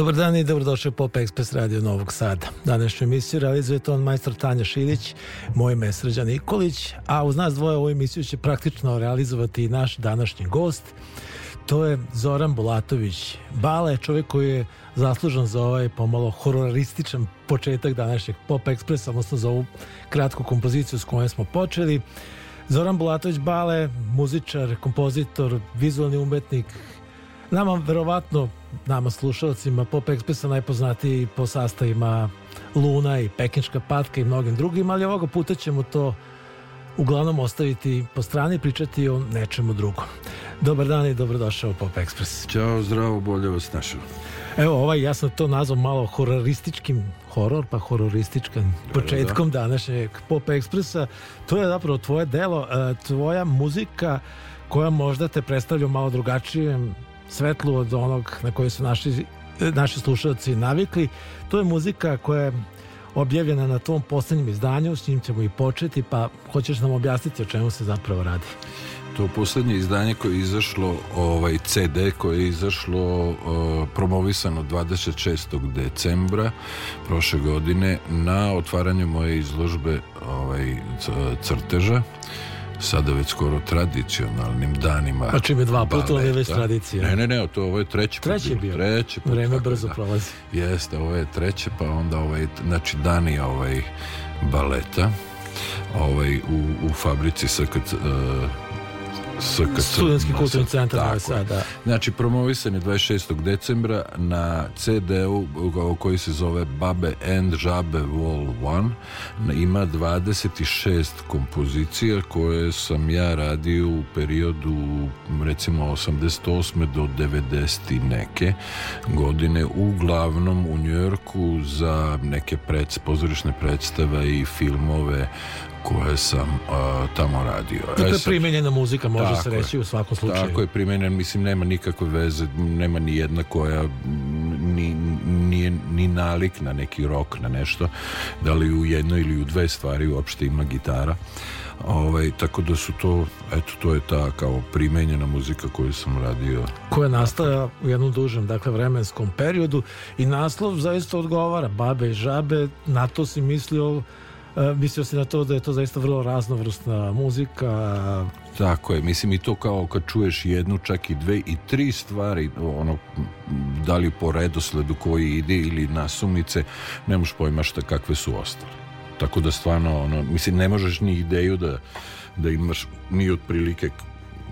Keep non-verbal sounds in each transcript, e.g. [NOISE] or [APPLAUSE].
Dobar dan i dobrodošli u Pop Express Radio Novog Sada. Današnju emisiju realizuje ton majstor Tanja Šilić, moj ime je Nikolić, a uz nas dvoje ovu emisiju će praktično realizovati i naš današnji gost. To je Zoran Bulatović Bale, čovjek koji je zaslužan za ovaj pomalo hororističan početak današnjeg Pop Expressa, odnosno za ovu kratku kompoziciju s kojom smo počeli. Zoran Bulatović Bale, muzičar, kompozitor, vizualni umetnik, nama verovatno nama slušalcima Pop Expressa najpoznatiji po sastavima Luna i Pekinška patka i mnogim drugim, ali ovoga puta ćemo to uglavnom ostaviti po strani i pričati o nečemu drugom. Dobar dan i dobrodošao u Pop Express. Ćao, zdravo, bolje vas našao. Evo, ovaj, ja sam to nazvao malo hororističkim, horor pa hororističkim početkom da. današnjeg Pop Expressa. To je zapravo tvoje delo, e, tvoja muzika koja možda te predstavlja malo drugačijem svetlu od onog na koji su naši, naši slušalci navikli. To je muzika koja je objavljena na tom poslednjem izdanju, s njim ćemo i početi, pa hoćeš nam objasniti o čemu se zapravo radi? To poslednje izdanje koje je izašlo, ovaj CD koje je izašlo uh, promovisano 26. decembra prošle godine na otvaranju moje izložbe ovaj, crteža sada već skoro tradicionalnim danima. A čim je dva puta, ovo je već tradicija. Ne, ne, ne, to ovo je treći put. Treći je bio. Treći put. Vreme brzo da. prolazi. Jeste, ovo je treće, pa onda ovaj, znači dani ovaj baleta ovaj, u, u fabrici SKC, uh, SKC. Studenski kulturni centar Novi Sad, da. Znači, promovisan je 26. decembra na CD-u koji se zove Babe and Žabe Wall 1. Ima 26 kompozicija koje sam ja radio u periodu recimo 88. do 90. neke godine, uglavnom u Njujorku za neke pred, pozorišne predstave i filmove koje sam uh, tamo radio. To je primenjena muzika, može se reći je, u svakom slučaju. Tako je primenjen, mislim, nema nikakve veze, nema ni jedna koja ni, nije ni nalik na neki rok, na nešto, da li u jednoj ili u dve stvari uopšte ima gitara. Ovaj, tako da su to, eto, to je ta kao primenjena muzika koju sam radio. Koja nastaja u jednom dužem, dakle, vremenskom periodu i naslov zaista odgovara, babe i žabe, na to si mislio E, mislio si na to da je to zaista vrlo raznovrsna muzika. Tako je, mislim i to kao kad čuješ jednu, čak i dve i tri stvari, ono, da li po redosledu koji ide ili nasumice, nemaš pojma šta kakve su ostale. Tako da stvarno, ono, mislim, ne možeš ni ideju da, da imaš ni otprilike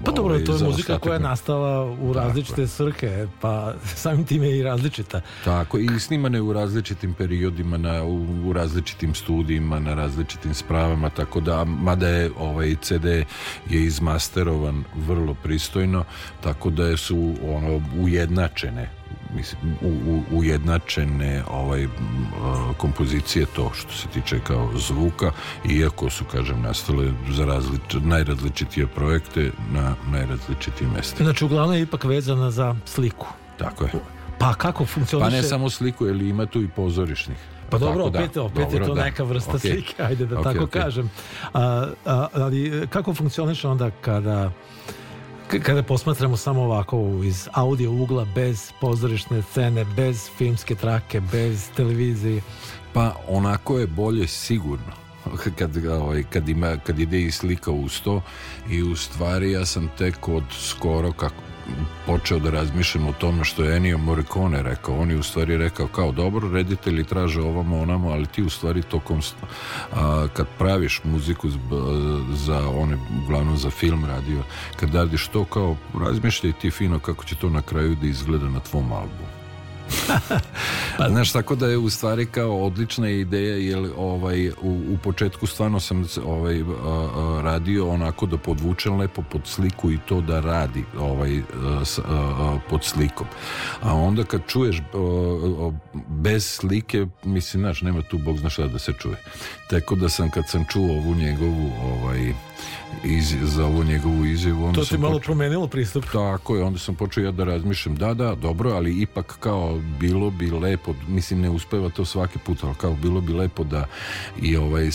Pa dobro, to je muzika koja je nastala u različite svrhe, pa [LAUGHS] samim time je i različita. Tako, i snimane u različitim periodima, na, u, u različitim studijima, na različitim spravama, tako da, mada je ovaj CD je izmasterovan vrlo pristojno, tako da su ono ujednačene mislim, u, u, ujednačene ovaj, kompozicije to što se tiče kao zvuka iako su kažem nastale za različ, najrazličitije projekte na najrazličitijim mestima. Znači uglavnom je ipak vezana za sliku. Tako je. Pa kako funkcioniše? Pa ne samo sliku, jer ima tu i pozorišnih. Pa dobro, opet, da, opet dobro, je to da. neka vrsta okay. slike, ajde da okay, tako okay. kažem. A, a, ali kako funkcioniše onda kada kada posmatramo samo ovako iz audio ugla, bez pozorišne scene, bez filmske trake, bez televizije? Pa onako je bolje sigurno kad, ovaj, kad, ima, kad ide i slika uz to i u stvari ja sam tek od skoro kako počeo da razmišljam o tome što je Ennio Morricone rekao. On je u stvari rekao kao dobro, reditelji traže ovamo onamo, ali ti u stvari tokom a, kad praviš muziku za one, uglavnom za film radio, kad radiš to kao razmišljaj ti fino kako će to na kraju da izgleda na tvom albumu. [LAUGHS] pa, znaš, tako da je u stvari kao odlična ideja, jer ovaj, u, u početku stvarno sam ovaj, radio onako da podvučem lepo pod sliku i to da radi ovaj, pod slikom. A onda kad čuješ bez slike, mislim, znaš, nema tu bog zna šta da se čuje. Tako da sam, kad sam čuo ovu njegovu ovaj, iz, za ovu njegovu izjavu. Onda to ti malo počeo, promenilo pristup. Tako je, onda sam počeo ja da razmišljam, da, da, dobro, ali ipak kao bilo bi lepo, mislim ne uspeva to svaki put, ali kao bilo bi lepo da i ovaj,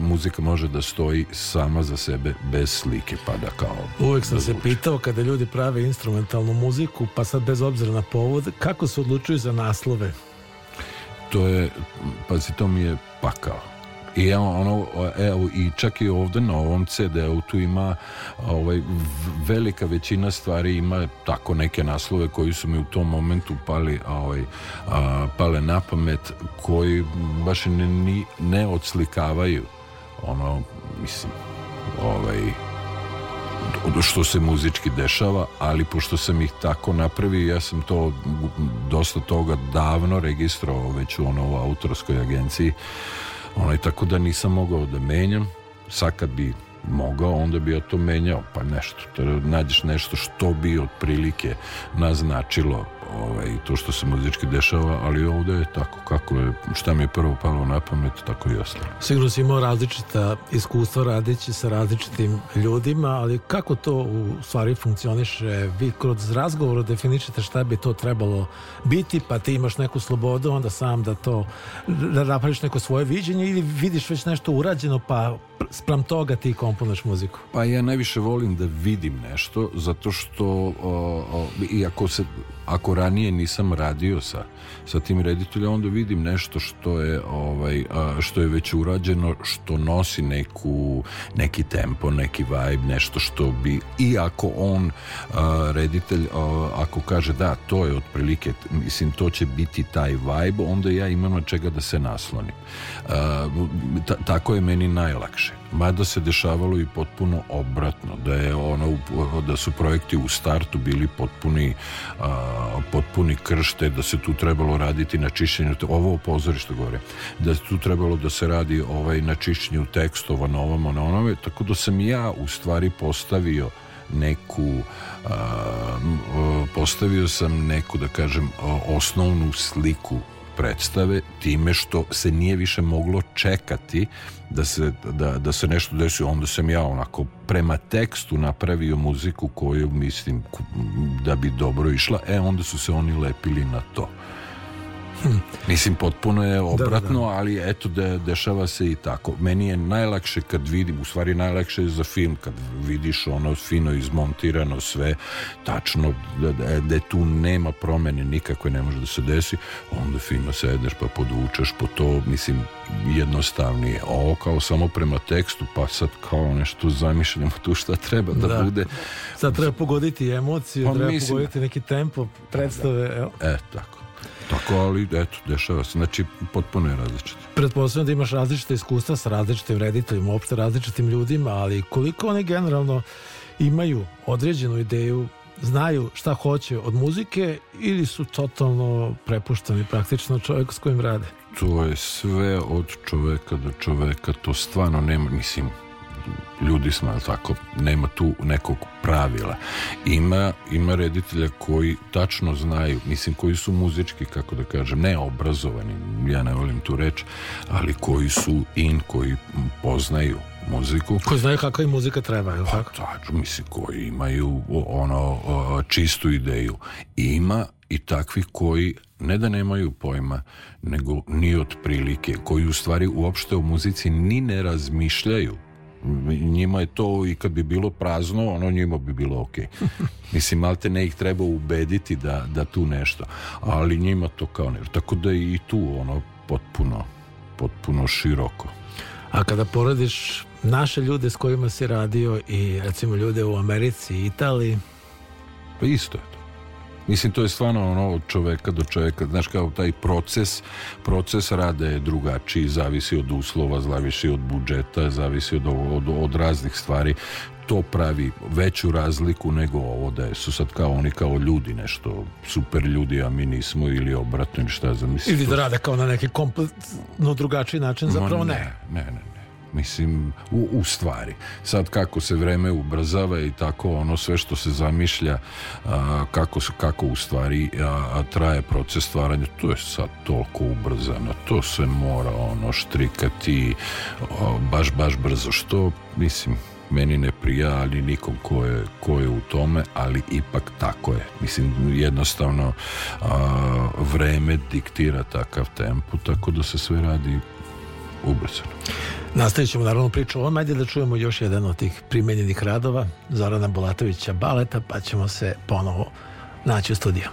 muzika može da stoji sama za sebe bez slike, pa da kao... Uvijek sam da se pitao kada ljudi prave instrumentalnu muziku, pa sad bez obzira na povod, kako se odlučuju za naslove? To je, pazi, to mi je pakao i ono, evo, i čak i ovde na ovom CD-u tu ima ovaj, velika većina stvari ima tako neke naslove koji su mi u tom momentu pali, ovaj, a, pale na pamet, koji baš ne, ni, ne odslikavaju ono, mislim, ovaj, što se muzički dešava, ali pošto sam ih tako napravio, ja sam to dosta toga davno registrovao već u ono u autorskoj agenciji Onaj, tako da nisam mogao da menjam. Sad kad bi mogao, onda bi ja to menjao, pa nešto. To nađeš nešto što bi otprilike naznačilo ovaj, to što se muzički dešava, ali ovde je tako kako je, šta mi je prvo palo na pamet, tako i ostalo. Sigurno si imao različita iskustva radići sa različitim ljudima, ali kako to u stvari funkcioniše? Vi kroz razgovor definišete šta bi to trebalo biti, pa ti imaš neku slobodu, onda sam da to da napraviš neko svoje viđenje ili vidiš već nešto urađeno, pa sprem toga ti komponaš muziku? Pa ja najviše volim da vidim nešto, zato što o, o, i ako se ako ranije nisam radio sa, sa tim rediteljom, onda vidim nešto što je, ovaj, što je već urađeno, što nosi neku, neki tempo, neki vibe, nešto što bi, i ako on, reditelj, ako kaže da, to je otprilike, mislim, to će biti taj vibe, onda ja imam na čega da se naslonim. tako je meni najlakše mada se dešavalo i potpuno obratno da je ono da su projekti u startu bili potpuni a, potpuni kršte da se tu trebalo raditi na čišćenju ovo u pozorištu gore da je tu trebalo da se radi ovaj na čišćenju tekstova na ovome na onome tako da sam ja u stvari postavio neku a, postavio sam neku da kažem osnovnu sliku predstave time što se nije više moglo čekati da se, da, da se nešto desi onda sam ja onako prema tekstu napravio muziku koju mislim da bi dobro išla e onda su se oni lepili na to. Mislim, potpuno je obratno, da, da. ali eto, de, dešava se i tako. Meni je najlakše kad vidim, u stvari najlakše je za film, kad vidiš ono fino izmontirano sve, tačno, da, da, da tu nema promene nikakve, ne može da se desi, onda fino sedeš pa podvučeš po to, mislim, jednostavnije. Ovo kao samo prema tekstu, pa sad kao nešto zamišljamo tu šta treba da, da. bude. Sad treba pogoditi emociju, pa, treba mislim, pogoditi neki tempo predstave. Evo. E, tako. Tako, ali eto, dešava se. Znači, potpuno je različito. Pretpostavljam da imaš različite iskustva sa različitim rediteljima, uopšte različitim ljudima, ali koliko oni generalno imaju određenu ideju, znaju šta hoće od muzike ili su totalno prepušteni praktično čovjeku s kojim rade? To je sve od čoveka do čoveka, to stvarno nema, mislim, ljudi smo, tako, nema tu nekog pravila. Ima, ima reditelja koji tačno znaju, mislim, koji su muzički, kako da kažem, ne obrazovani, ja ne volim tu reč, ali koji su in, koji poznaju muziku. Koji znaju kakva im muzika treba, je li tako? Tačno, mislim, koji imaju ono, čistu ideju. Ima i takvi koji ne da nemaju pojma, nego ni od prilike, koji u stvari uopšte o muzici ni ne razmišljaju njima je to i kad bi bilo prazno, ono njima bi bilo ok. [LAUGHS] Mislim, malte ne ih treba ubediti da, da tu nešto, ali njima to kao ne. Tako da i tu ono potpuno, potpuno široko. A kada poradiš naše ljude s kojima si radio i recimo ljude u Americi i Italiji? Pa isto je to. Mislim, to je stvarno ono od čoveka do čoveka, znaš kao taj proces, proces rada je drugačiji, zavisi od uslova, zavisi od budžeta, zavisi od, od, od raznih stvari. To pravi veću razliku nego ovo da su sad kao oni kao ljudi nešto super ljudi a mi nismo ili obratno ili šta za mislim ili da rade kao na neki kompletno drugačiji način zapravo ne. ne ne, ne mislim u, u stvari sad kako se vreme ubrzava i tako ono sve što se zamišlja a, kako, kako u stvari a, a traje proces stvaranja to je sad toliko ubrzano to se mora ono štrikati a, baš baš brzo što mislim meni ne prija, ali nikom ko je, ko je u tome, ali ipak tako je. Mislim, jednostavno a, vreme diktira takav tempo, tako da se sve radi ubrzano. Nastavit ćemo naravno priču o ovom, da čujemo još jedan od tih primenjenih radova Zorana Bulatovića Baleta, pa ćemo se ponovo naći u studiju.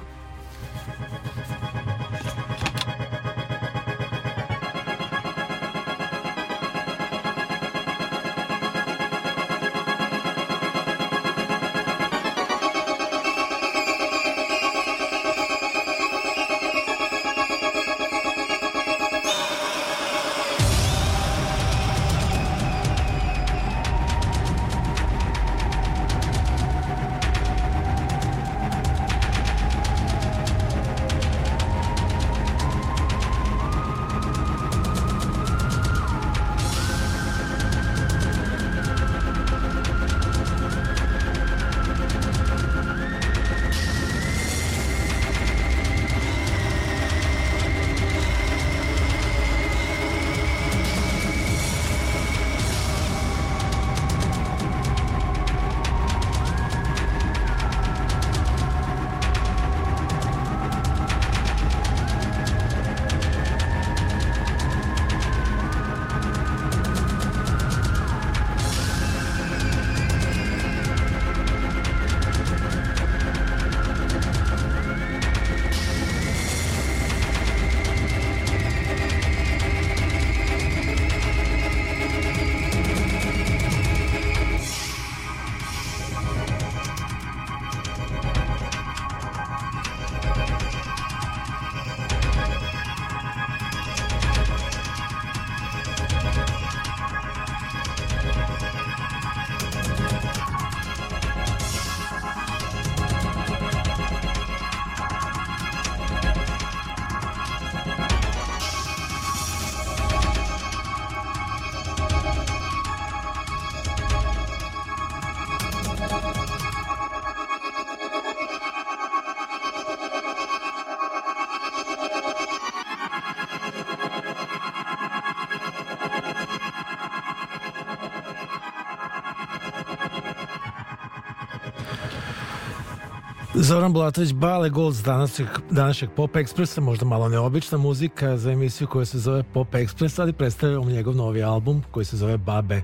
Zoran Bulatović, Bale Gold današnjeg, današnjeg Pop Expressa, možda malo neobična muzika za emisiju koja se zove Pop Express, ali predstavljamo njegov novi album koji se zove Babe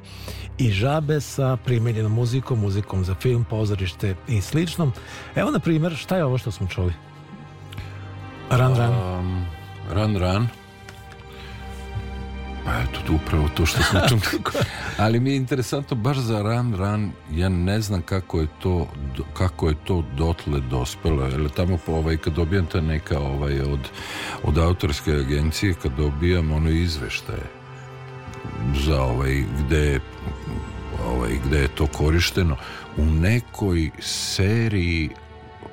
i žabe sa primenjenom muzikom, muzikom za film, pozorište i slično. Evo, na primjer, šta je ovo što smo čuli? Run, run. Um, run, run. Pa eto, upravo to što smo [LAUGHS] čuli. Ali mi je interesantno baš za Run Run, ja ne znam kako je to kako je to dotle dospelo, jer tamo po ovaj, kad dobijam ta neka ovaj, od, od autorske agencije, kad dobijam ono izveštaje za ovaj, gde ovaj, gde je to korišteno u nekoj seriji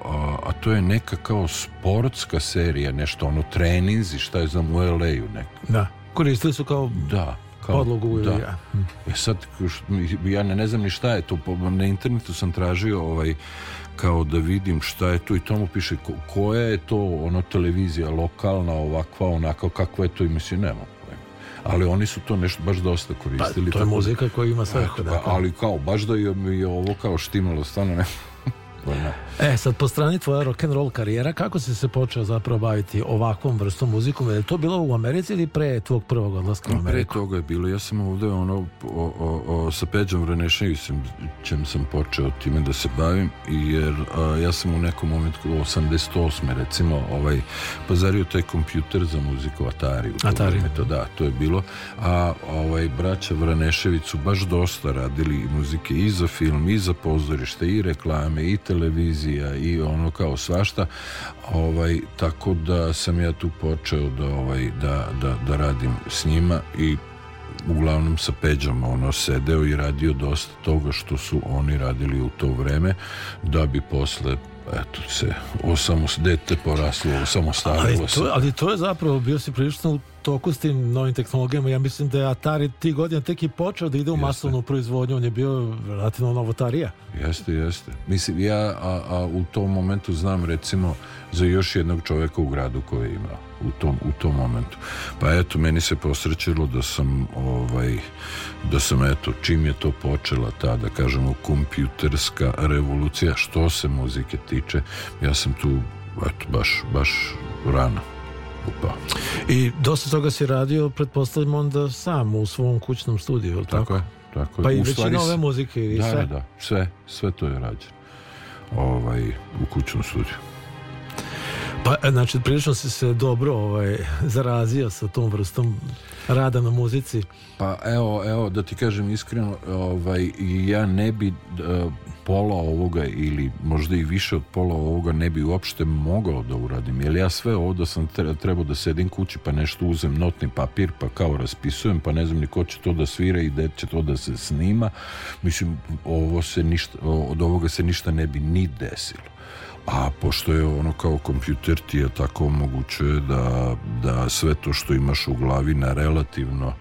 a, a to je neka kao sportska serija, nešto ono treninzi, šta je znam u LA-u neko. Da, koristili su kao da kao, podlogu da. ja. E sad, ja ne, ne znam ni šta je to, na internetu sam tražio ovaj, kao da vidim šta je to i tomu piše ko, koja je to ono televizija lokalna, ovakva, onako kakva je to i mislim, nema ali oni su to nešto baš dosta koristili. Pa, to je muzika koja ima sve. dakle. ali kao, baš da je, je ovo kao štimalo, stvarno ne, [LAUGHS] E, sad po strani tvoja rock and roll karijera, kako si se počeo zapravo baviti ovakvom vrstom muzikom? Je to bilo u Americi ili pre tvog prvog odlaska u Ameriku? Pre toga je bilo. Ja sam ovde ono, o, o, o, sa Peđom Vraneševićem čem sam počeo time da se bavim, jer a, ja sam u nekom momentu 88. recimo ovaj, pazario taj kompjuter za muziku Atari. U Atari. To, da, to je bilo. A ovaj, braća Vranešević su baš dosta radili muzike i za film, i za pozorište, i reklame, i televizije televizija i ono kao svašta ovaj, tako da sam ja tu počeo da, ovaj, da, da, da radim s njima i uglavnom sa Peđom ono sedeo i radio dosta toga što su oni radili u to vreme da bi posle eto se osamo dete poraslo osamostalilo ali to, ali to je zapravo bio si prilično toku s tim novim tehnologijama. Ja mislim da je Atari ti godina tek i počeo da ide u masovnu proizvodnju. On je bio relativno novotarija. Jeste, jeste. Mislim, ja a, a u tom momentu znam recimo za još jednog čovjeka u gradu koji je imao u tom, u tom momentu. Pa eto, meni se posrećilo da sam ovaj, da sam eto, čim je to počela ta, da kažemo, kompjuterska revolucija, što se muzike tiče, ja sam tu eto, baš, baš rano Upa. I dosta toga si radio, pretpostavljam onda sam u svom kućnom studiju, tako? Tako je, tako je. Pa i većina ove muzike i da, sve? Da, da, sve, sve to je rađeno ovaj, u kućnom studiju. Pa, znači, prilično si se dobro ovaj, zarazio sa tom vrstom rada na muzici. Pa evo, evo da ti kažem iskreno, ovaj, ja ne bi uh, pola ovoga ili možda i više od pola ovoga ne bi uopšte mogao da uradim, jer ja sve ovo da sam trebao da sedim kući pa nešto uzem notni papir pa kao raspisujem pa ne znam ni ko će to da svira i gde će to da se snima mislim ovo se ništa, od ovoga se ništa ne bi ni desilo a pošto je ono kao kompjuter ti je tako omogućuje da, da sve to što imaš u glavi na relativno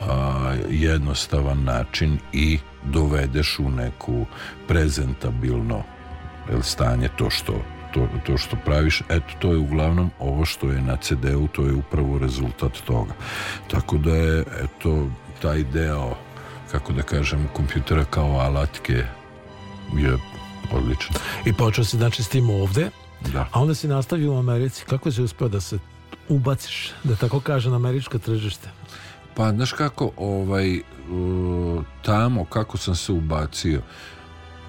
a, jednostavan način i dovedeš u neku prezentabilno el, stanje to što to, to što praviš, eto to je uglavnom ovo što je na CD-u, to je upravo rezultat toga. Tako da je eto taj deo kako da kažem kompjutera kao alatke je odlično. I počeo si znači s tim ovde, da. a onda si nastavio u Americi. Kako si uspeo da se ubaciš, da tako kaže, na američko tržište? Pa, znaš kako, ovaj, uh, tamo kako sam se ubacio,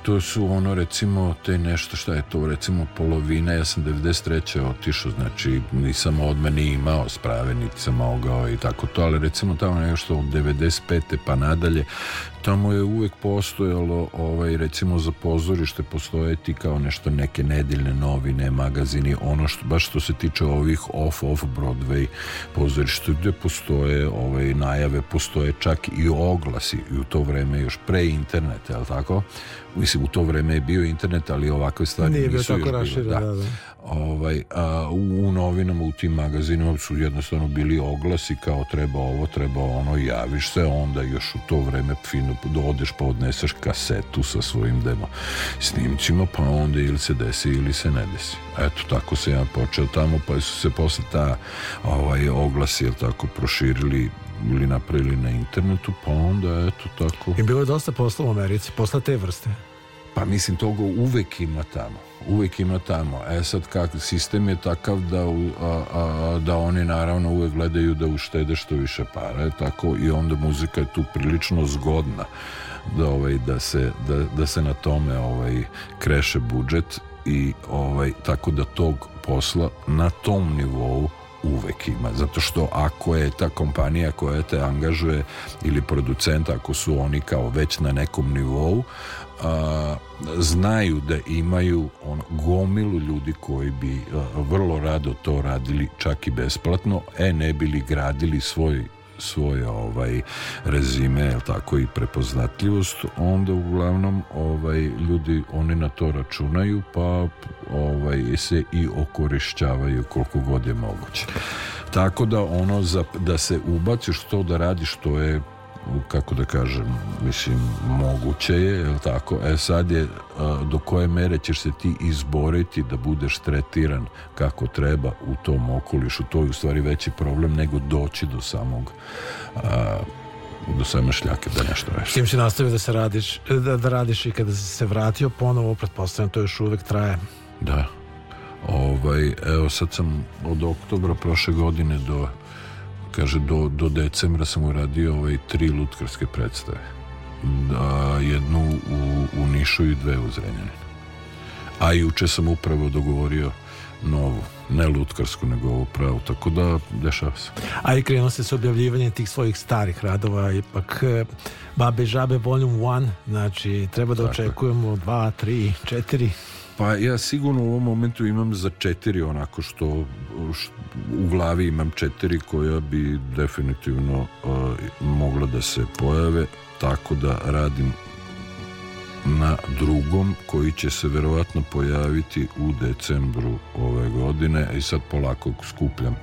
to su ono recimo te nešto šta je to recimo polovina ja sam 93. otišao znači nisam odmah ni imao sprave niti sam mogao i tako to ali recimo tamo nešto od 95. pa nadalje tamo je uvek postojalo ovaj recimo za pozorište postoje ti kao nešto neke nedeljne novine magazini ono što baš što se tiče ovih off off Broadway pozorišta gde postoje ovaj najave postoje čak i oglasi i u to vreme još pre interneta je tako mislim u to vreme je bio internet ali ovakve stvari Nije nisu bio tako još da. da, da. Ovaj, a, u, u novinama u tim magazinima su jednostavno bili oglasi kao treba ovo, treba ono javiš se onda još u to vreme fino odeš pa odneseš kasetu sa svojim demo snimcima pa onda ili se desi ili se ne desi eto tako se ja počeo tamo pa su se posle ta ovaj, oglasi jel tako proširili ili napravili na internetu, pa onda eto tako. I bilo je dosta posla u Americi, posla te vrste. Pa mislim toga uvek ima tamo. Uvek ima tamo. E sad kak, sistem je takav da, a, a, da oni naravno uvek gledaju da uštede što više para. Tako i onda muzika je tu prilično zgodna da, ovaj, da, se, da, da se na tome ovaj, kreše budžet i ovaj, tako da tog posla na tom nivou uvek ima, zato što ako je ta kompanija koja te angažuje ili producent, ako su oni kao već na nekom nivou, a, znaju da imaju on, gomilu ljudi koji bi a, vrlo rado to radili čak i besplatno, e ne bili gradili svoj svoje ovaj rezime jel tako i prepoznatljivost onda uglavnom ovaj ljudi oni na to računaju pa ovaj se i okorišćavaju koliko god je moguće. Tako da ono za, da se ubaciš to da radiš to je kako da kažem, mislim, moguće je, je tako? E sad je do koje mere ćeš se ti izboriti da budeš tretiran kako treba u tom okolišu, to je u stvari veći problem nego doći do samog a, do same šljake da nešto reši. Tim si nastavio da se radiš, da, da radiš i kada si se vratio ponovo, pretpostavljam, to još uvek traje. Da. Ovaj, evo sad sam od oktobra prošle godine do kaže do, do decembra sam uradio ovaj tri lutkarske predstave da, jednu u, u Nišu i dve u Zrenjaninu a juče sam upravo dogovorio novu, ne lutkarsku nego ovu pravu, tako da dešava se. A i krenuo se s objavljivanjem tih svojih starih radova, ipak e, Babe Žabe Volume 1, znači treba da tako. očekujemo 2, 3, 4 Pa ja sigurno u ovom momentu imam za četiri onako što, što u glavi imam četiri koja bi definitivno uh, mogla da se pojave tako da radim na drugom koji će se verovatno pojaviti u decembru ove godine. I sad polako skupljam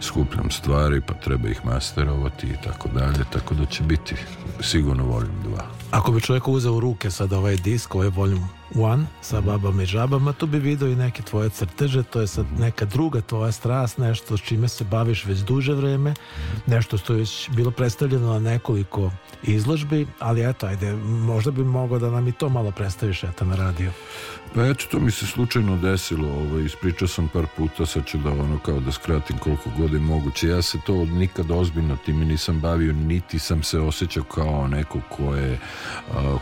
skupljam stvari pa treba ih masterovati i tako dalje tako da će biti sigurno volim dva Ako bi čovjek uzeo u ruke sad ovaj disk, ovaj volume one sa babama i žabama, tu bi vidio i neke tvoje crteže, to je sad neka druga tvoja strast, nešto s čime se baviš već duže vreme, nešto što je već bilo predstavljeno na nekoliko izložbi, ali eto, ajde, možda bi mogao da nam i to malo predstaviš eto na radio. Pa eto, to mi se slučajno desilo, ovaj, ispričao sam par puta, sad ću da ono kao da skratim koliko god je moguće. Ja se to nikad ozbiljno time nisam bavio, niti sam se osjećao kao neko ko je,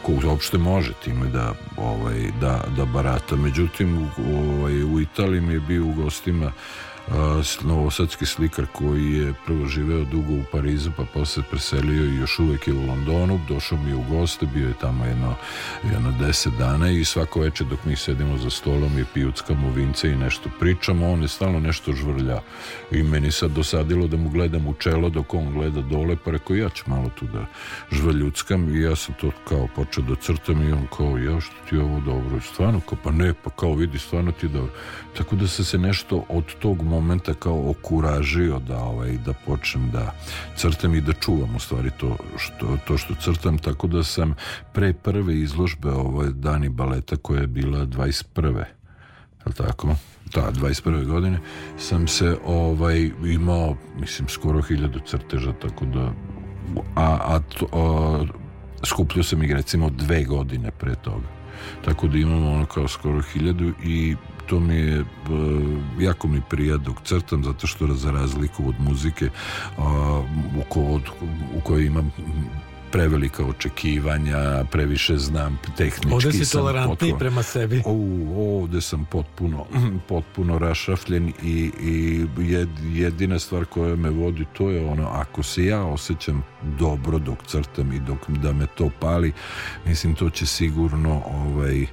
ko uopšte može time da, ovaj, da, da barata. Međutim, ovaj, u Italiji mi je bio u gostima novosadski slikar koji je prvo živeo dugo u Parizu pa posle preselio i još uvek je u Londonu došao mi u goste, bio je tamo jedno, jedno deset dana i svako večer dok mi sedimo za stolom i pijuckamo vince i nešto pričamo on je stalno nešto žvrlja i meni sad dosadilo da mu gledam u čelo dok on gleda dole pa rekao ja ću malo tu da žvrljuckam. I ja sam to kao počeo da crtam i on kao ja što ti ovo dobro? Stvarno? Kao pa ne pa kao vidi stvarno ti dobro. Tako da sam se nešto od tog momenta kao okuražio da ovaj da počnem da crtam i da čuvam u stvari to što to što crtam tako da sam pre prve izložbe ovaj Dani baleta koja je bila 21. je tako? Da, 21. godine sam se ovaj imao mislim skoro hiljadu crteža tako da a, a, to, a skupljio sam ih recimo dve godine pre toga tako da imamo ono kao skoro hiljadu i to mi je e, jako mi prija dok crtam zato što za razliku od muzike u, ko, od, u kojoj imam prevelika očekivanja, previše znam tehnički ovde si tolerantniji prema sebi. O, ovde sam potpuno, [CLEARS THROAT] potpuno rašrafljen i, i jedina stvar koja me vodi to je ono, ako se ja osjećam dobro dok crtam i dok da me to pali, mislim to će sigurno ovaj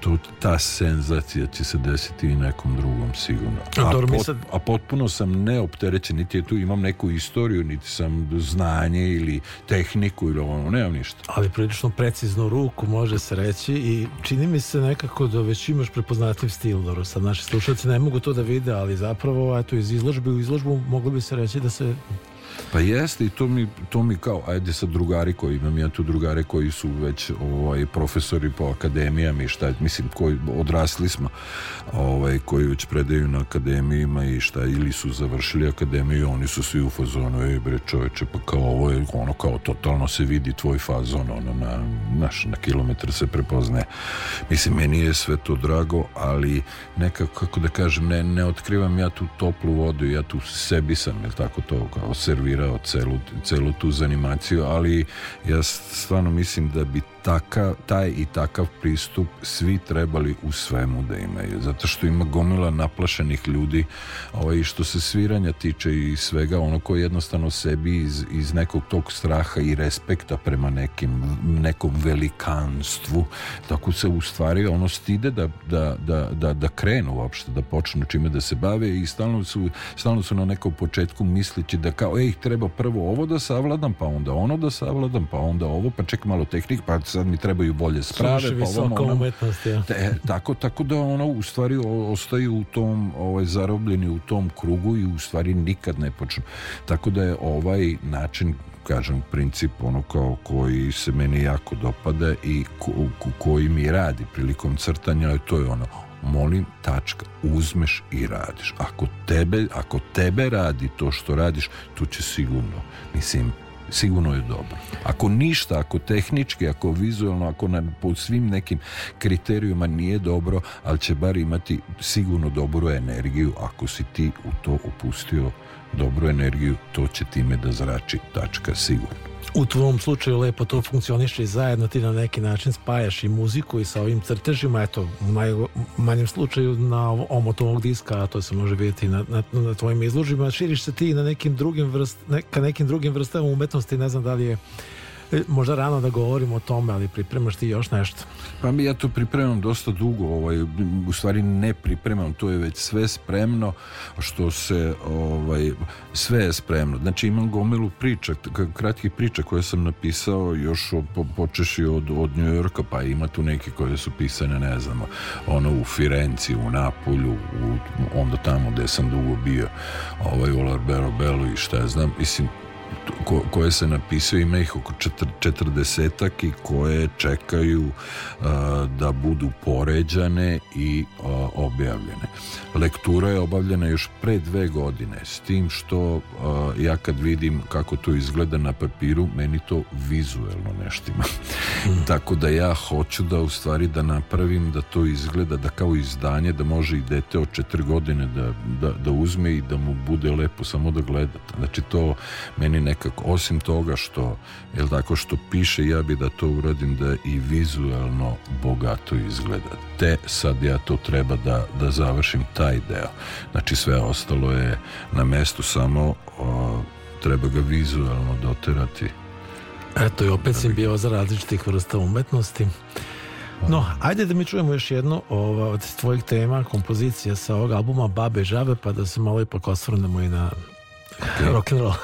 to, ta senzacija će se desiti i nekom drugom sigurno. A, pot, sad... a potpuno sam neopterećen, niti je tu imam neku istoriju, niti sam znanje ili tehniku ili ono, nemam ništa. Ali prilično precizno ruku može se reći i čini mi se nekako da već imaš prepoznatljiv stil, dobro, sad naši slušalci ne mogu to da vide, ali zapravo eto iz izložbe u izložbu moglo bi se reći da se Pa jeste i to mi, to mi kao, ajde sa drugari koji imam ja tu drugare koji su već ovaj, profesori po akademijama i šta, mislim, koji odrasli smo, ovaj, koji već predaju na akademijima i šta, ili su završili akademiju, oni su svi u fazonu, ej bre čoveče, pa kao ovo je, ono kao totalno se vidi tvoj fazon, ono, na, naš, na kilometar se prepoznaje. Mislim, meni je sve to drago, ali nekako, kako da kažem, ne, ne otkrivam ja tu toplu vodu, ja tu sebi sam, jel tako to, kao servirao celu, celu tu zanimaciju, ali ja stvarno mislim da bi taka, taj i takav pristup svi trebali u svemu da imaju, zato što ima gomila naplašenih ljudi ovaj, što se sviranja tiče i svega ono ko jednostavno sebi iz, iz nekog tog straha i respekta prema nekim, nekom velikanstvu tako se u stvari ono stide da, da, da, da, da krenu uopšte, da počnu čime da se bave i stalno su, stalno su na nekom početku mislići da kao ej, treba prvo ovo da savladam, pa onda ono da savladam, pa onda ovo, pa ček malo tehnik, pa sad mi trebaju bolje sprave. Sluši pa ono, umetnost, ja. Te, tako, tako da ono u stvari ostaju u tom, ovaj, zarobljeni u tom krugu i u stvari nikad ne počnu. Tako da je ovaj način kažem princip ono kao koji se meni jako dopada i ko, ko, koji mi radi prilikom crtanja to je ono molim tačka uzmeš i radiš ako tebe, ako tebe radi to što radiš tu će sigurno mislim sigurno je dobro. Ako ništa, ako tehnički, ako vizualno, ako na, po svim nekim kriterijuma nije dobro, ali će bar imati sigurno dobru energiju, ako si ti u to upustio dobru energiju, to će time da zrači tačka sigurno. U tvom slučaju lepo to funkcioniše i zajedno ti na neki način spajaš i muziku i sa ovim crtežima, eto u najmanjem slučaju na omotovog diska, a to se može vidjeti na, na, na tvojim izložima, širiš se ti na nekim drugim vrst, ne, ka nekim drugim vrstama umetnosti, ne znam da li je možda rano da govorimo o tome, ali pripremaš ti još nešto? Pa mi ja to pripremam dosta dugo, ovaj, u stvari ne pripremam, to je već sve spremno, što se, ovaj, sve je spremno. Znači imam gomilu priča, kratkih priča koje sam napisao još po, počeši od, od New Yorka, pa ima tu neke koje su pisane, ne znam, ono u Firenci, u Napolju, u, onda tamo gde sam dugo bio, ovaj, u Larbero Belu i šta ja znam, mislim, ko, koje se napisaju ima ih oko četrdesetak i koje čekaju uh, da budu poređane i uh, objavljene. Lektura je obavljena još pre dve godine s tim što uh, ja kad vidim kako to izgleda na papiru meni to vizuelno neštima. Mm. [LAUGHS] Tako da ja hoću da u stvari da napravim da to izgleda da kao izdanje da može i dete od četiri godine da, da, da uzme i da mu bude lepo samo da gleda. Znači to meni nekako, osim toga što, jel tako, što piše, ja bi da to uradim da i vizualno bogato izgleda. Te sad ja to treba da, da završim taj deo. Znači sve ostalo je na mestu, samo o, treba ga vizualno doterati. Eto i opet si bio za različitih vrsta umetnosti. No, ajde da mi čujemo još jednu ova, od tvojih tema, kompozicija sa ovog albuma Babe Žabe, pa da se malo ipak osvrnemo i na okay. rock and roll.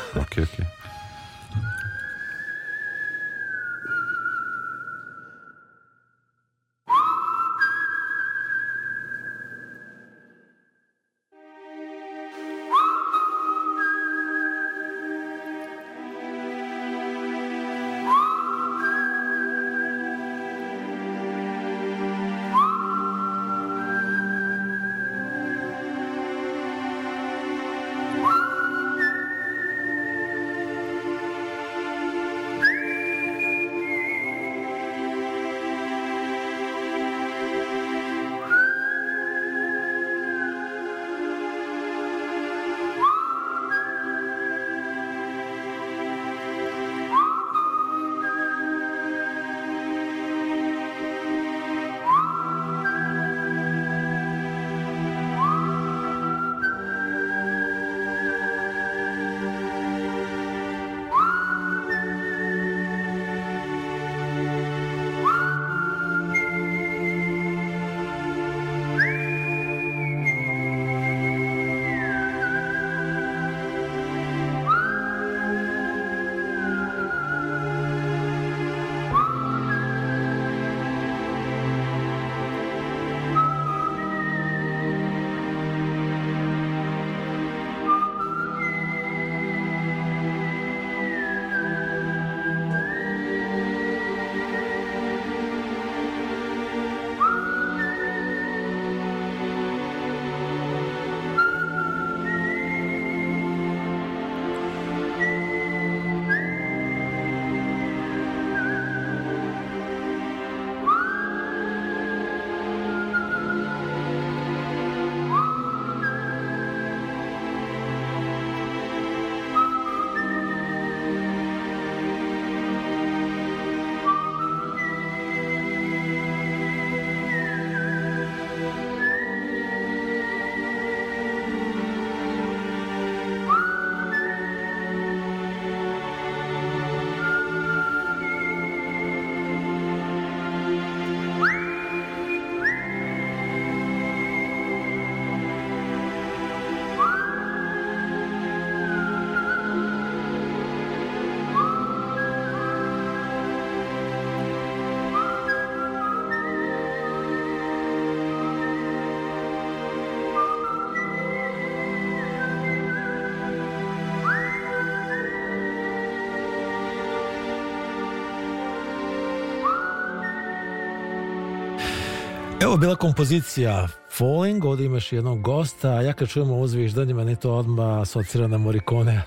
Evo bila kompozicija Falling, ovdje imaš jednog gosta, ja kad čujemo ovo zviždanje, meni to odmah asocira na Morikone.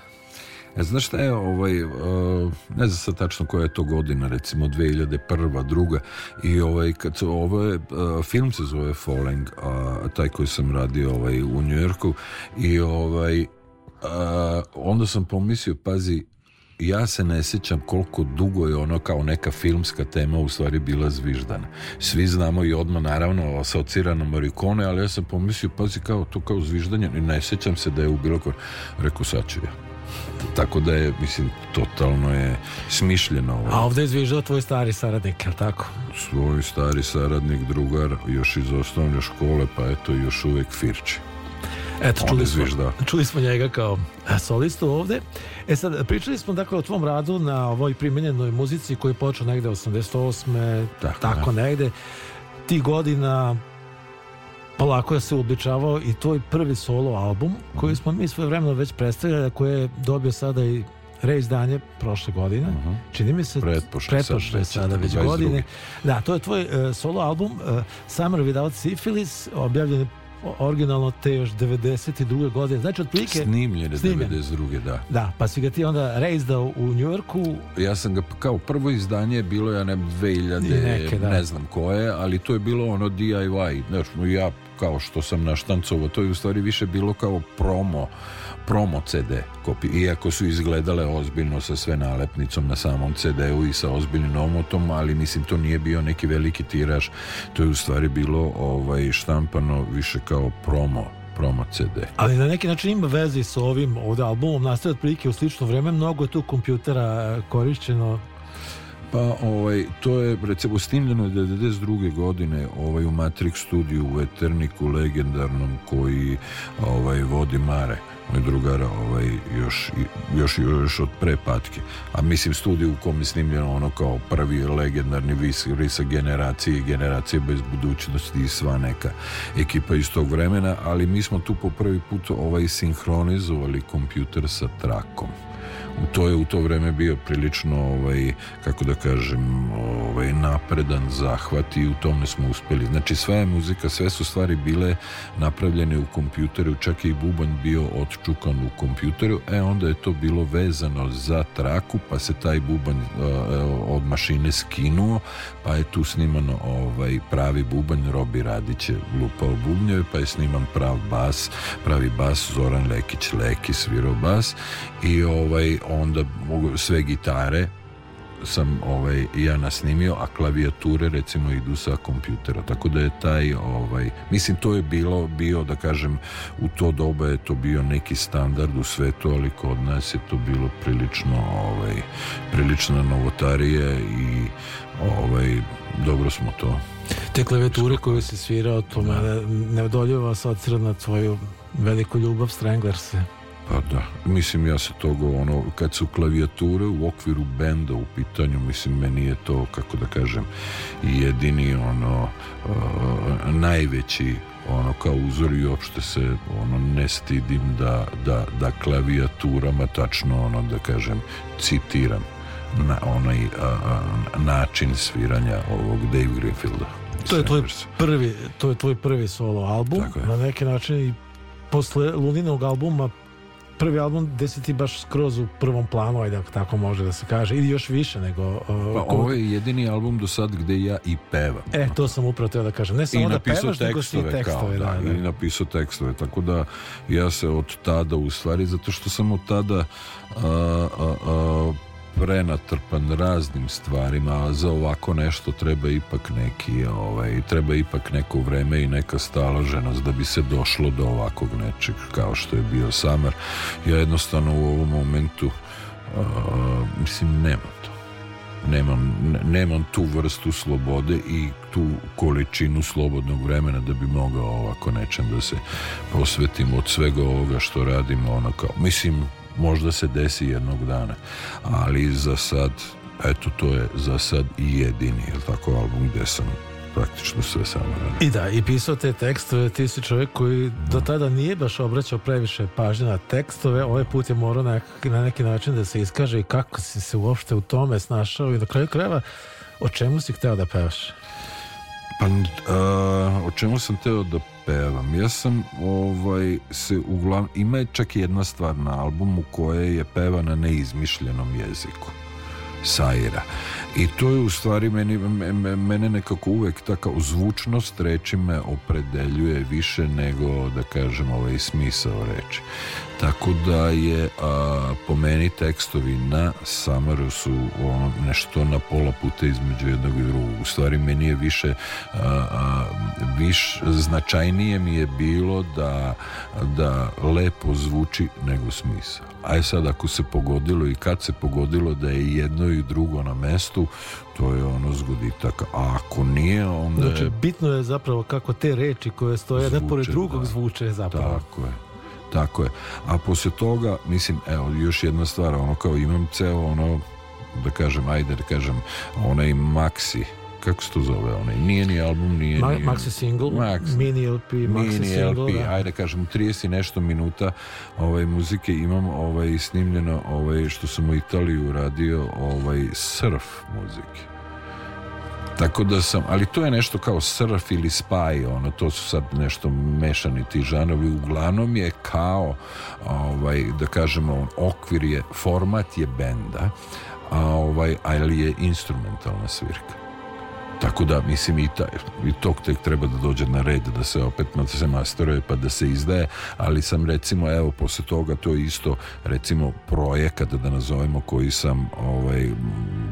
E, znaš šta je, ovaj, uh, ne znam sad tačno koja je to godina, recimo 2001. druga, i ovaj, kad se, ovaj, uh, film se zove Falling, a taj koji sam radio ovaj, u Njujorku, i ovaj, uh, onda sam pomislio, pazi, ja se ne sjećam koliko dugo je ono kao neka filmska tema u stvari bila zviždana. Svi znamo i odmah naravno asocirano Marikone, ali ja sam pomislio, pazi kao to kao zviždanje i ne sjećam se da je u bilo ko... Rekao sad ću ja. Tako da je, mislim, totalno je smišljeno. Ovo. A ovdje je zviždao tvoj stari saradnik, je tako? Svoj stari saradnik, drugar, još iz osnovne škole, pa eto, još uvijek Firči. Eto, čuli smo, čuli smo njega kao solistu ovde. E sad, pričali smo dakle o tvom radu na ovoj primenjenoj muzici koji je počeo negde 88. Tako, tako negde. Ti godina polako je se uobličavao i tvoj prvi solo album koji smo mi svoje vremeno već predstavljali, koji je dobio sada i reizdanje prošle godine. Uh mhm. -huh. Čini mi se pretpošle, sad, sada već godine. Da, to je tvoj uh, solo album uh, Summer Without Syphilis, objavljen originalno te još 92. godine. Znači, otprilike... Snimljen je 92. da. Da, pa si ga ti onda reizdao u Njujorku. Ja sam ga, kao prvo izdanje bilo ja ne 2000, neke, da. ne znam koje, ali to je bilo ono DIY. Znači, ja kao što sam naštancovao, to je u stvari više bilo kao promo promo CD kopi, iako su izgledale ozbiljno sa sve nalepnicom na samom CD-u i sa ozbiljnim omotom, ali mislim to nije bio neki veliki tiraž, to je u stvari bilo ovaj štampano više kao promo promo CD. Ali na neki način ima veze sa ovim ovdje albumom, nastaje otprilike u slično vreme, mnogo je tu kompjutera korišćeno pa ovaj, to je recimo snimljeno 92. godine ovaj, u Matrix studiju u Eterniku legendarnom koji ovaj, vodi Mare moj drugara ovaj, još, još, još od prepatke. A mislim studiju u kom je snimljeno ono kao prvi legendarni vis, visa generacije generacije bez budućnosti i sva neka ekipa iz tog vremena, ali mi smo tu po prvi put ovaj sinhronizovali kompjuter sa trakom to je u to vreme bio prilično ovaj, kako da kažem ovaj, napredan zahvat i u tome smo uspeli. Znači sva je muzika, sve su stvari bile napravljene u kompjuteru čak i bubanj bio odčukan u kompjuteru e onda je to bilo vezano za traku pa se taj bubanj uh, od mašine skinuo pa je tu snimano ovaj, pravi bubanj Robi Radić je lupao bubnjeve pa je sniman prav bas pravi bas Zoran Lekić Leki svirao bas i ovaj onda sve gitare sam ovaj, ja nasnimio, a klavijature recimo idu sa kompjutera, tako da je taj ovaj, mislim to je bilo bio da kažem u to doba je to bio neki standard u svetu, ali kod nas je to bilo prilično ovaj, prilično novotarije i ovaj, dobro smo to. Te klavijature koje se svirao to da. mene neodoljava asocira na tvoju veliku ljubav Stranglerse Pa da, mislim ja se toga ono, kad su klavijature u okviru benda u pitanju, mislim meni je to, kako da kažem, jedini ono, uh, najveći ono kao uzor i uopšte se ono ne stidim da, da, da klavijaturama tačno ono da kažem citiram na onaj a, a, način sviranja ovog Dave Greenfielda. To je tvoj prvi, to je tvoj prvi solo album. Na neki način i posle Luninog albuma prvi album gde si ti baš skroz u prvom planu, ajde ako tako može da se kaže, ili još više nego... Uh, pa ko... ovo je jedini album do sad gde ja i pevam. E, to sam upravo teo da kažem. Ne samo da pevaš, tekstove, nego si tekstove. Kao, da, da, I napisao tekstove, tako da ja se od tada, u stvari, zato što sam od tada a, a, a, prenatrpan raznim stvarima, a za ovako nešto treba ipak neki, ovaj, treba ipak neko vreme i neka staloženost da bi se došlo do ovakvog nečeg kao što je bio Samar. Ja jednostavno u ovom momentu uh, mislim nemam to. Nemam, nemam tu vrstu slobode i tu količinu slobodnog vremena da bi mogao ovako nečem da se posvetim od svega ovoga što radim ono kao, mislim možda se desi jednog dana. Ali za sad eto to je za sad i jedini je tako album gde sam praktično sve samo radio. I da, i pisao te tekstove, ti si čovjek koji do tada nije baš obraćao previše pažnje na tekstove, ovaj put je morao na, na neki način da se iskaže i kako si se uopšte u tome snašao. I na kraju krajeva o čemu si hteo da pevaš? Pa, uh, o čemu sam hteo da pevam. Ja sam ovaj, se uglavnom, ima je čak jedna stvar na albumu koja je peva na neizmišljenom jeziku. Saira. I to je u stvari meni, mene nekako uvek taka zvučnost reči me opredeljuje više nego da kažem ovaj smisao reči. Tako da je a, po meni tekstovi na Samaru su ono, nešto na pola puta između jednog i drugog. U stvari meni je više a, a, viš, značajnije mi je bilo da, da lepo zvuči nego smisao. Aj sad ako se pogodilo i kad se pogodilo da je jedno i drugo na mestu, to je ono zgoditak. A ako nije, onda Znači, bitno je zapravo kako te reči koje stoje zvuče, pored drugog da. zvuče zapravo. Tako je. Tako je. A posle toga, mislim, evo, još jedna stvar, ono kao imam ceo ono, da kažem, ajde da kažem, onaj maxi, kako se to zove onaj, nije ni album, nije Ma, ni... Maxi single, Max, mini LP, Maxi mini single, LP, da. ajde kažem, 30 nešto minuta ovaj, muzike imam ovaj, snimljeno, ovaj, što sam u Italiji uradio, ovaj, surf muzike. Tako da sam, ali to je nešto kao surf ili spy, ono, to su sad nešto mešani ti žanovi, uglavnom je kao, ovaj, da kažemo, okvir je, format je benda, a ovaj, ali je instrumentalna svirka. Tako da, mislim, i, taj, i tog tek treba da dođe na red, da se opet da se masteruje pa da se izdaje, ali sam recimo, evo, posle toga to je isto, recimo, projekat, da nazovemo, koji sam, ovaj,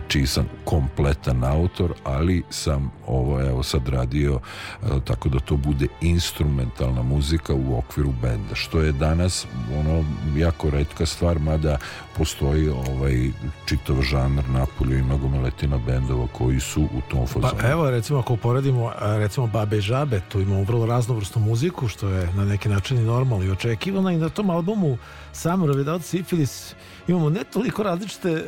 čiji sam kompletan autor, ali sam, ovo, evo, sad radio e, tako da to bude instrumentalna muzika u okviru benda, što je danas, ono, jako redka stvar, mada postoji ovaj čitav žanr napolju i mnogo meletina bendova koji su u tom fazonu. Pa evo recimo ako uporedimo recimo Babe Žabe, tu imamo vrlo raznovrsnu muziku što je na neki način i normalno i očekivano i na tom albumu Summer Without Syphilis imamo ne toliko različite e,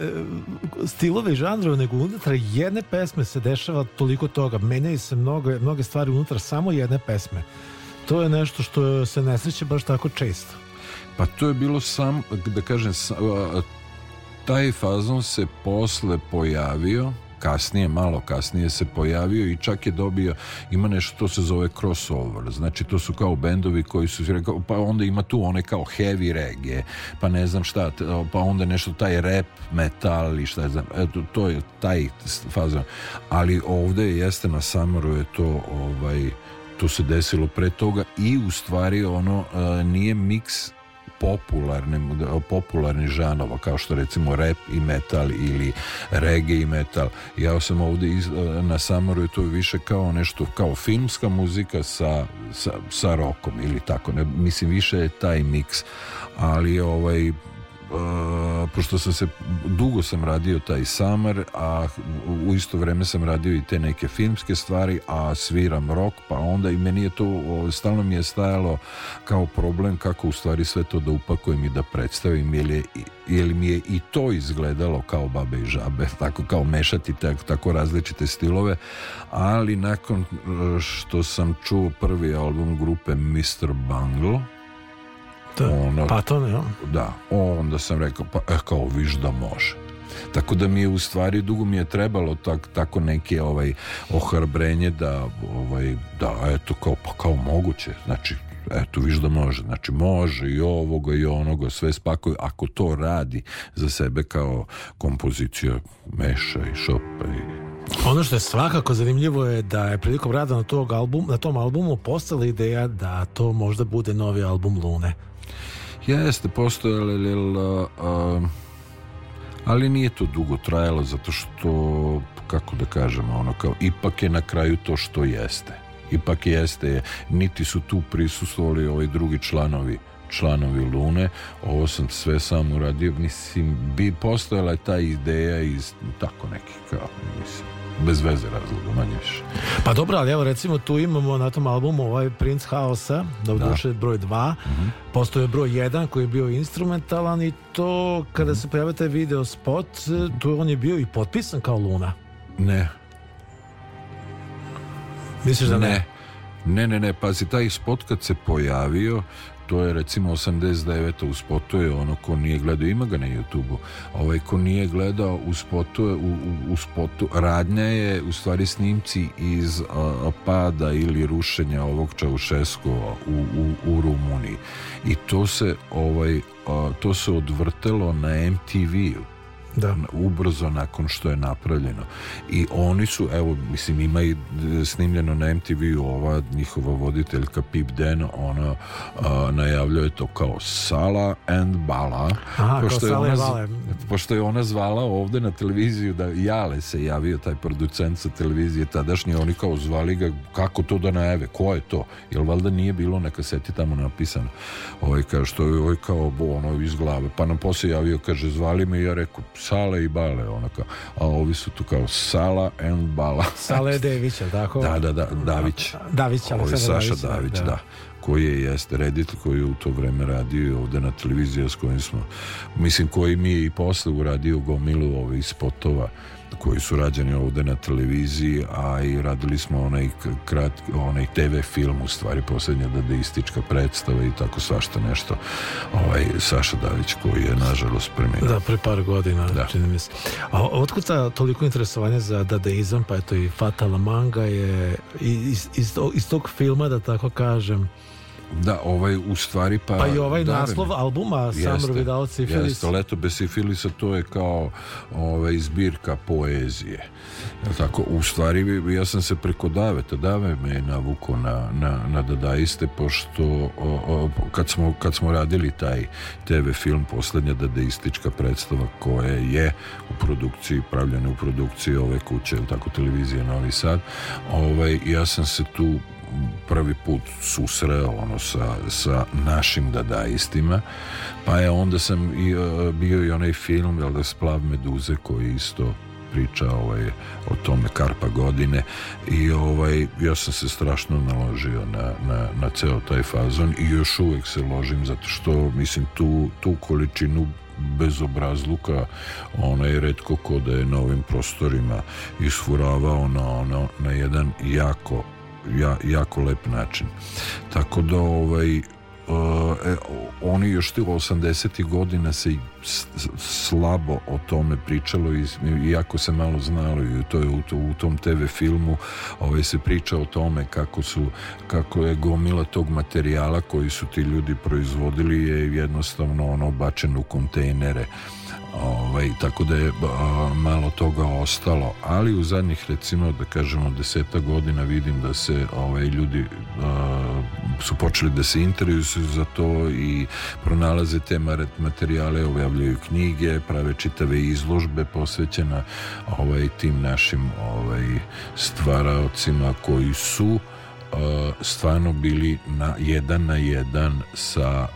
stilove i žanrove, nego unutar jedne pesme se dešava toliko toga. Menjaju se mnoge, mnoge stvari unutar samo jedne pesme. To je nešto što se ne sreće baš tako često. Pa to je bilo sam, da kažem, taj fazon se posle pojavio, kasnije, malo kasnije se pojavio i čak je dobio, ima nešto to se zove crossover, znači to su kao bendovi koji su, pa onda ima tu one kao heavy reggae, pa ne znam šta, pa onda nešto taj rap, metal i šta znam, eto, to je taj fazon, ali ovde jeste na Samaru je to ovaj, to se desilo pre toga i u stvari ono nije miks popularne, popularni žanova kao što recimo rap i metal ili reggae i metal. Ja sam ovde iz, na Samoru to više kao nešto kao filmska muzika sa, sa, sa rokom ili tako. Ne, mislim više je taj miks ali ovaj pošto sam se dugo sam radio taj samar a u isto vreme sam radio i te neke filmske stvari a sviram rok pa onda i meni je to stalno mi je stajalo kao problem kako u stvari sve to da upakujem i da predstavim jer, je, jer mi je i to izgledalo kao babe i žabe [LAUGHS] tako kao mešati tako, tako različite stilove ali nakon uh, što sam čuo prvi album grupe Mr. Bungle. Ono, pa to ne, Da, onda sam rekao, pa eh, kao viš da može. Tako da mi je u stvari dugo mi je trebalo tak, tako neke ovaj ohrabrenje da ovaj da eto kao pa kao moguće. Znači eto viš da može, znači može i ovoga i onoga, sve spakuju, ako to radi za sebe kao kompozicija meša i šopa i ono što je svakako zanimljivo je da je prilikom rada na, tog album, na tom albumu postala ideja da to možda bude novi album Lune. Jeste, postojalo, ali, nije to dugo trajalo zato što, kako da kažemo, ono kao, ipak je na kraju to što jeste. Ipak jeste, niti su tu prisustvovali ovi drugi članovi članovi Lune, ovo sam sve sam uradio, mislim, bi postojala ta ideja iz tako nekih kao, mislim, bez veze razloga, manje više. Pa dobro, ali evo recimo tu imamo na tom albumu ovaj Prince Haosa, da u da. duše broj 2, mm -hmm. postoje broj 1 koji je bio instrumentalan i to kada mm -hmm. se pojavio taj video spot, tu on je bio i potpisan kao Luna. Ne. Misliš da ne? Ne, ne, ne, ne pazi, taj spot kad se pojavio, to je recimo 89. u spotu je ono ko nije gledao, ima ga na YouTube-u ovaj ko nije gledao u spotu, u, u, u spotu radnja je u stvari snimci iz a, pada ili rušenja ovog Čaušeskova u, u, u Rumuniji i to se ovaj a, to se odvrtelo na MTV-u da. ubrzo nakon što je napravljeno. I oni su, evo mislim ima i snimljeno na MTV ova njihova voditeljka Pip Den ona a, najavljuje to kao Sala and Bala. Aha, pošto, je ona, pošto je ona zvala ovde na televiziju da Jale se javio taj producent sa televizije tadašnje oni kao zvali ga kako to da najave ko je to? Jel valjda nije bilo na kaseti tamo napisano? Ovaj kao što je ovaj kao ono iz glave. Pa nam poslije javio kaže zvali me i ja rekao Sale i Bale onaka, a ovi su tu kao Sala and Bala [LAUGHS] Sale Dević, tako? Da, da, da, Davić Davić, ali Saša Davić, Davić da. da koji je jeste reditelj koji je u to vreme radio ovde na televiziji s kojim smo mislim koji mi je i posle uradio gomilu ovih spotova koji su rađeni ovde na televiziji, a i radili smo onaj, krat, onaj TV film, u stvari posljednja dadaistička predstava i tako svašta nešto. Ovaj, Saša Davić koji je nažalost preminuo. Da, pre par godina, da. čini mi se. A otkud ta toliko interesovanja za dadaizam, pa eto i Fatala Manga je iz, iz, iz tog filma, da tako kažem, Da, ovaj u stvari pa... Pa i ovaj da, naslov ne, albuma Summer Without Syphilis. Jeste, Leto bez sifilisa to je kao ovaj, zbirka poezije. Tako, u stvari ja sam se preko Daveta, Dave me je navuko na, na, na dadaiste pošto o, o, kad, smo, kad smo radili taj TV film poslednja dadaistička predstava koja je u produkciji, pravljena u produkciji ove kuće, tako televizije Novi Sad, ovaj, ja sam se tu prvi put susreo ono sa, sa našim dadaistima pa je onda sam i, uh, bio i onaj film jel da Splav Meduze koji isto priča ovaj, o tome Karpa godine i ovaj, ja sam se strašno naložio na, na, na ceo taj fazon i još uvek se ložim zato što mislim tu, tu količinu bezobrazluka ona je redko ko da je na ovim prostorima isfuravao na, ono, na jedan jako ja, jako lep način. Tako da ovaj, uh, e, oni još ti 80. godina se slabo o tome pričalo i iako se malo znalo i to je u, to, u tom TV filmu ovaj, se priča o tome kako su kako je gomila tog materijala koji su ti ljudi proizvodili je jednostavno ono bačen u kontejnere ovaj, tako da je a, malo toga ostalo. Ali u zadnjih recimo da kažemo deseta godina vidim da se ovaj, ljudi a, su počeli da se interesuju za to i pronalaze te materijale objavljaju knjige prave čitave izložbe posvećena ovaj, tim našim ovaj, stvaraocima koji su stvarno bili na jedan na jedan sa,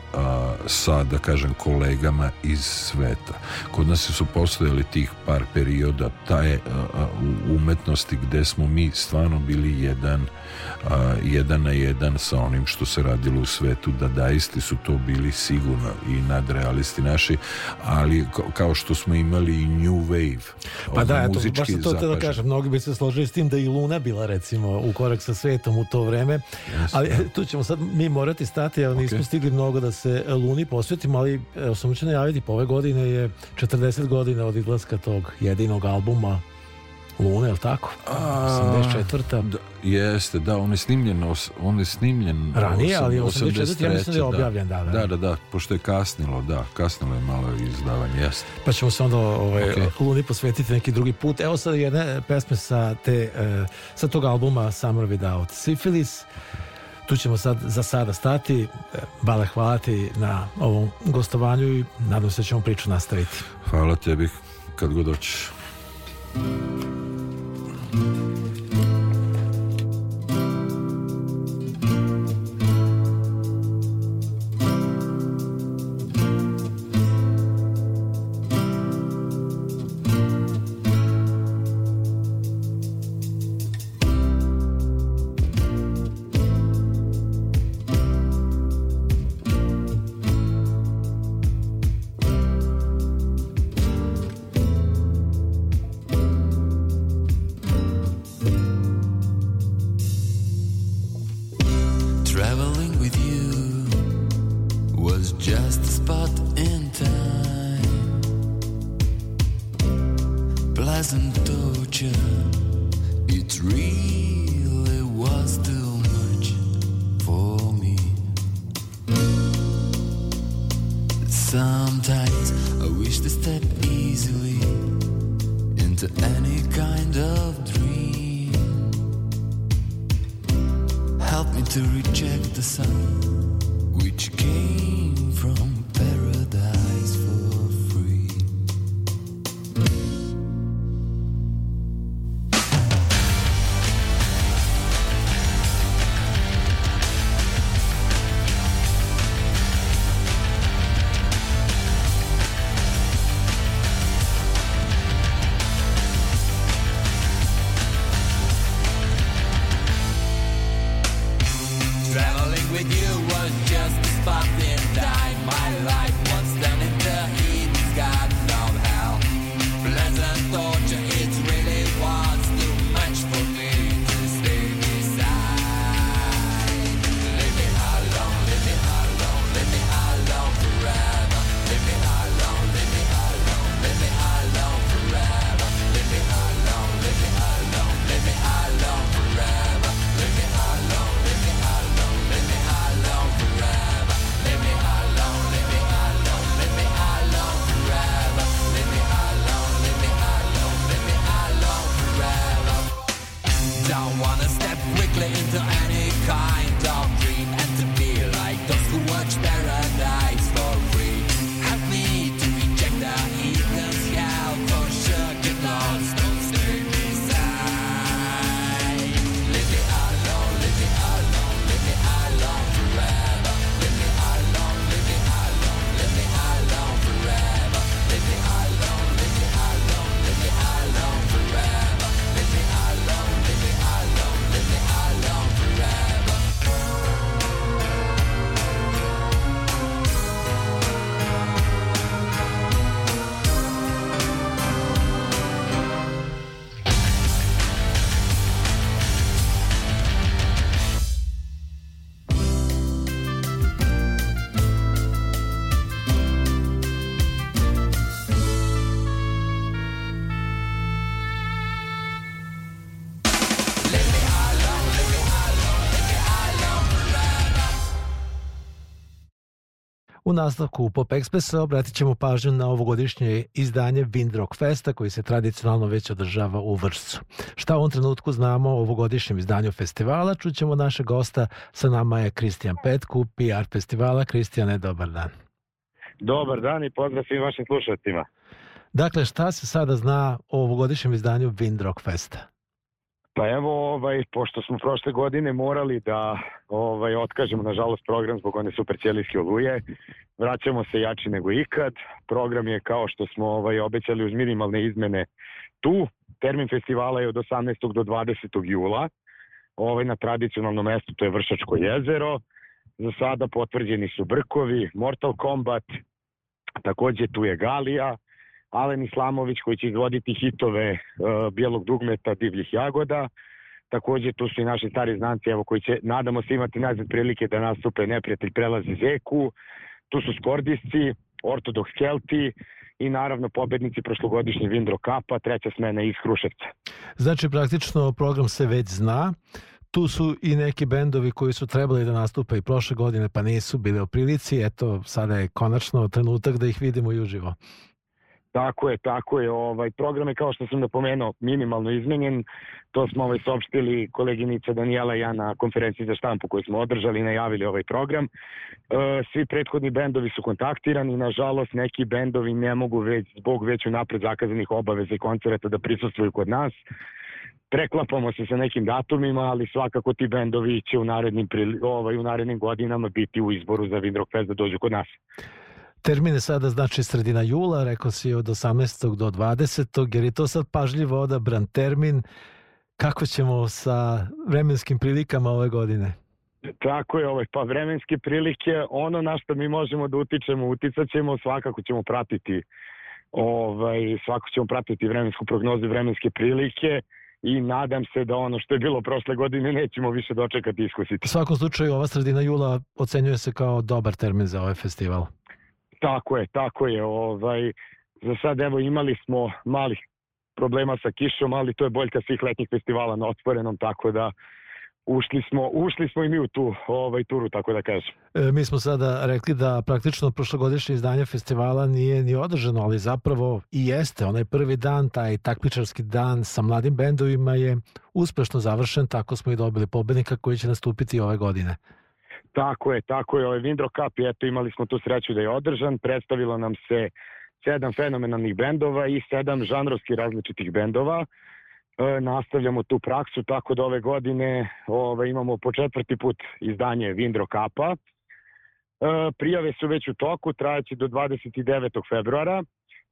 sa da kažem kolegama iz sveta. Kod nas su postojali tih par perioda taj u umetnosti gde smo mi stvarno bili jedan a, jedan na jedan sa onim što se radilo u svetu da daisti su to bili sigurno i nadrealisti naši ali kao što smo imali i New Wave pa da, eto, baš to te da kažem mnogi bi se složili s tim da i Luna bila recimo u korak sa svetom u to vreme yes, ali da. tu ćemo sad mi morati stati nismo okay. stigli mnogo da se Luni posvetimo ali evo sam učin najaviti po ove godine je 40 godina od izlaska tog jedinog albuma Luna, je li tako? A, 84. Da, jeste, da, on je snimljen, on je snimljen ranije, ali 84. ja mislim da je objavljen, da, da. Da, da, da, pošto je kasnilo, da, kasnilo je malo izdavanje, jeste. Pa ćemo se onda ovaj, okay. Luni posvetiti neki drugi put. Evo sad jedne pesme sa, te, uh, sa tog albuma Summer Without Syphilis. Tu ćemo sad za sada stati. Bale, hvala ti na ovom gostovanju i nadam se da ćemo priču nastaviti. Hvala tebi kad god doćeš. Sometimes I U nastavku Pop Expressa obratit ćemo pažnju na ovogodišnje izdanje Windrock Festa koji se tradicionalno već održava u Vršcu. Šta u ovom trenutku znamo o ovogodišnjem izdanju festivala, čućemo našeg gosta, sa nama je Kristijan Petku, PR festivala. Kristijane, dobar dan. Dobar dan i pozdrav svim vašim slušateljima. Dakle, šta se sada zna o ovogodišnjem izdanju Windrock Festa? Pa evo, ovaj, pošto smo prošle godine morali da ovaj, otkažemo, nažalost, program zbog one super ćelijske oluje, vraćamo se jači nego ikad. Program je kao što smo ovaj, obećali uz minimalne izmene tu. Termin festivala je od 18. do 20. jula ovaj, na tradicionalnom mestu, to je Vršačko jezero. Za sada potvrđeni su Brkovi, Mortal Kombat, takođe tu je Galija, Alen Islamović koji će izvoditi hitove uh, Bijelog dugmeta, Divljih jagoda. Takođe tu su i naši stari znanci evo, koji će, nadamo se, imati nazad prilike da nastupe neprijatelj prelazi Zeku. Tu su Skordisci, Ortodoks Kelti i naravno pobednici prošlogodišnje Vindro Kapa, treća smena iz Hruševca. Znači, praktično program se već zna. Tu su i neki bendovi koji su trebali da nastupe i prošle godine, pa nisu bili u prilici. Eto, sada je konačno trenutak da ih vidimo i uživo. Tako je, tako je. Ovaj program je kao što sam napomenuo minimalno izmenjen. To smo ovaj saopštili koleginica Danijela i ja na konferenciji za štampu koju smo održali i najavili ovaj program. E, svi prethodni bendovi su kontaktirani, nažalost neki bendovi ne mogu već zbog već unapred zakazanih obaveza i koncerta da prisustvuju kod nas. Preklapamo se sa nekim datumima, ali svakako ti bendovi će u narednim, ovaj, u narednim godinama biti u izboru za Windrock Fest da dođu kod nas. Termine sada znači sredina jula, rekao si od 18. do 20. jer je to sad pažljivo odabran termin. Kako ćemo sa vremenskim prilikama ove godine? Tako je, ovaj, pa vremenske prilike, ono na što mi možemo da utičemo, uticat ćemo, svakako ćemo pratiti ovaj, svako ćemo pratiti vremensku prognozu vremenske prilike i nadam se da ono što je bilo prošle godine nećemo više dočekati i iskusiti. U svakom slučaju ova sredina jula ocenjuje se kao dobar termin za ovaj festival. Tako je, tako je. Ovaj, za sad evo imali smo malih problema sa kišom, ali to je boljka svih letnjih festivala na otvorenom, tako da ušli smo, ušli smo i mi u tu ovaj, turu, tako da kažem. E, mi smo sada rekli da praktično prošlogodišnje izdanje festivala nije ni održano, ali zapravo i jeste. Onaj prvi dan, taj takmičarski dan sa mladim bendovima je uspešno završen, tako smo i dobili pobednika koji će nastupiti ove godine. Tako je, tako je. Ovaj Windro Cup, eto imali smo tu sreću da je održan. Predstavilo nam se sedam fenomenalnih bendova i sedam žanrovski različitih bendova. E, nastavljamo tu praksu, tako da ove godine ovaj, imamo po četvrti put izdanje Windro Cupa. E, prijave su već u toku, trajaće do 29. februara.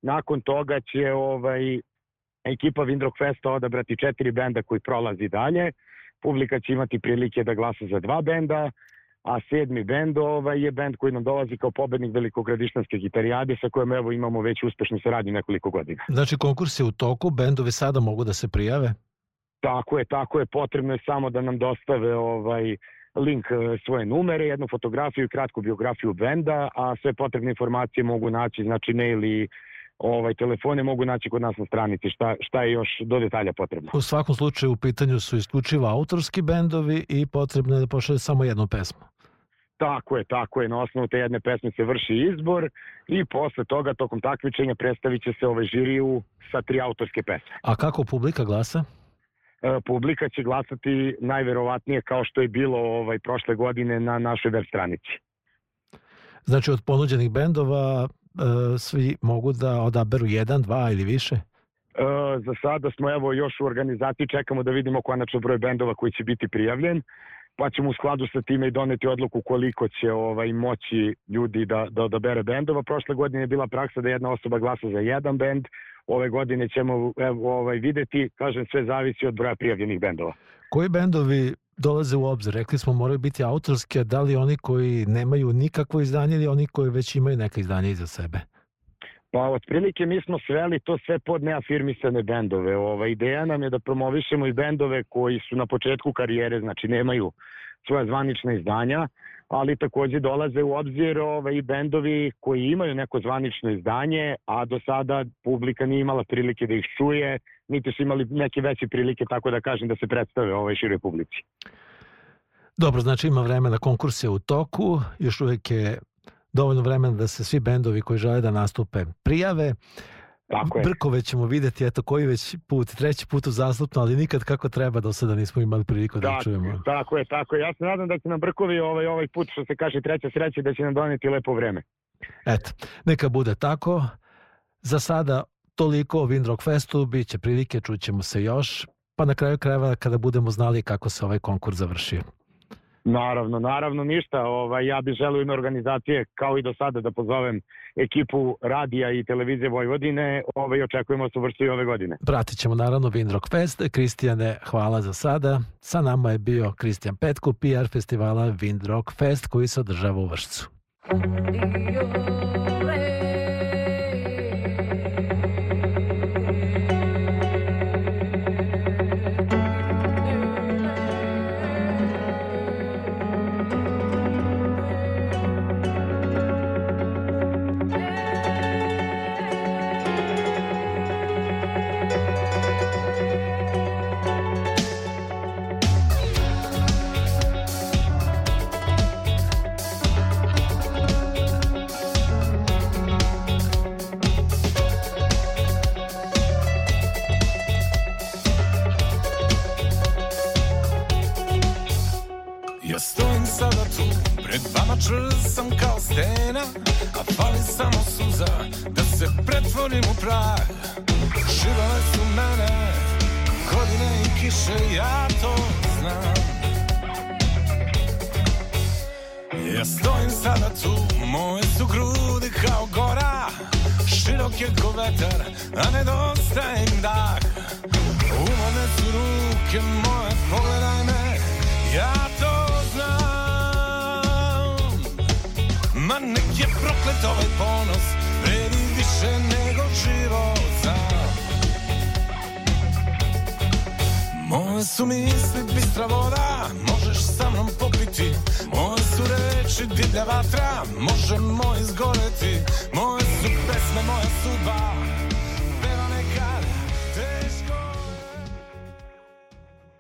Nakon toga će ovaj, ekipa Windrock Festa odabrati četiri benda koji prolazi dalje. Publika će imati prilike da glasa za dva benda, a sedmi bend ovaj, je bend koji nam dolazi kao pobednik Velikogradištanske gitarijade sa kojom evo imamo već uspešnu saradnju nekoliko godina. Znači, konkurs je u toku, bendovi sada mogu da se prijave? Tako je, tako je, potrebno je samo da nam dostave ovaj link e, svoje numere, jednu fotografiju i kratku biografiju benda, a sve potrebne informacije mogu naći, znači mail i ovaj, telefone mogu naći kod nas na stranici, šta, šta je još do detalja potrebno. U svakom slučaju u pitanju su isključivo autorski bendovi i potrebno je da pošalje samo jednu pesmu. Tako je, tako je, na osnovu te jedne pesme se vrši izbor i posle toga, tokom takmičenja, predstavit će se ovaj žiriju sa tri autorske pesme. A kako publika glasa? E, publika će glasati najverovatnije kao što je bilo ovaj prošle godine na našoj web stranici. Znači, od ponuđenih bendova svi mogu da odaberu jedan, dva ili više? E, za sada smo evo još u organizaciji, čekamo da vidimo konačno broj bendova koji će biti prijavljen, pa ćemo u skladu sa time i doneti odluku koliko će ovaj moći ljudi da, da odabere bendova. Prošle godine je bila praksa da jedna osoba glasa za jedan bend, ove godine ćemo evo, ovaj, videti, kažem, sve zavisi od broja prijavljenih bendova. Koji bendovi dolaze u obzir? Rekli smo moraju biti autorske, da li oni koji nemaju nikakvo izdanje ili oni koji već imaju neka izdanje iza sebe? Pa otprilike mi smo sveli to sve pod neafirmisane bendove. Ova ideja nam je da promovišemo i bendove koji su na početku karijere, znači nemaju svoja zvanična izdanja, ali takođe dolaze u obzir ovaj, i bendovi koji imaju neko zvanično izdanje, a do sada publika nije imala prilike da ih čuje, niti su imali neke veće prilike, tako da kažem, da se predstave ovoj široj publici. Dobro, znači ima vremena, konkurs je u toku, još uvek je dovoljno vremena da se svi bendovi koji žele da nastupe prijave. Tako je. Brkove ćemo videti, eto koji već put, treći put uzastupno, ali nikad kako treba, do sada nismo imali priliku da Tako, čujemo. tako je, tako je. Ja se nadam da će nam Brkovi ovaj, ovaj put, što se kaže treća sreća, da će nam doneti lepo vreme. Eto, neka bude tako. Za sada toliko o Windrock Festu, bit će prilike, čućemo se još, pa na kraju krajeva kada budemo znali kako se ovaj konkurs završio. Naravno, naravno ništa. Ovaj, ja bih želeo ime organizacije, kao i do sada, da pozovem ekipu radija i televizije Vojvodine. Ovaj, očekujemo su vrstu i ove godine. Pratit ćemo naravno Windrock Fest. Kristijane, hvala za sada. Sa nama je bio Kristijan Petko, PR festivala Windrock Fest koji se održava u Vršcu. Ja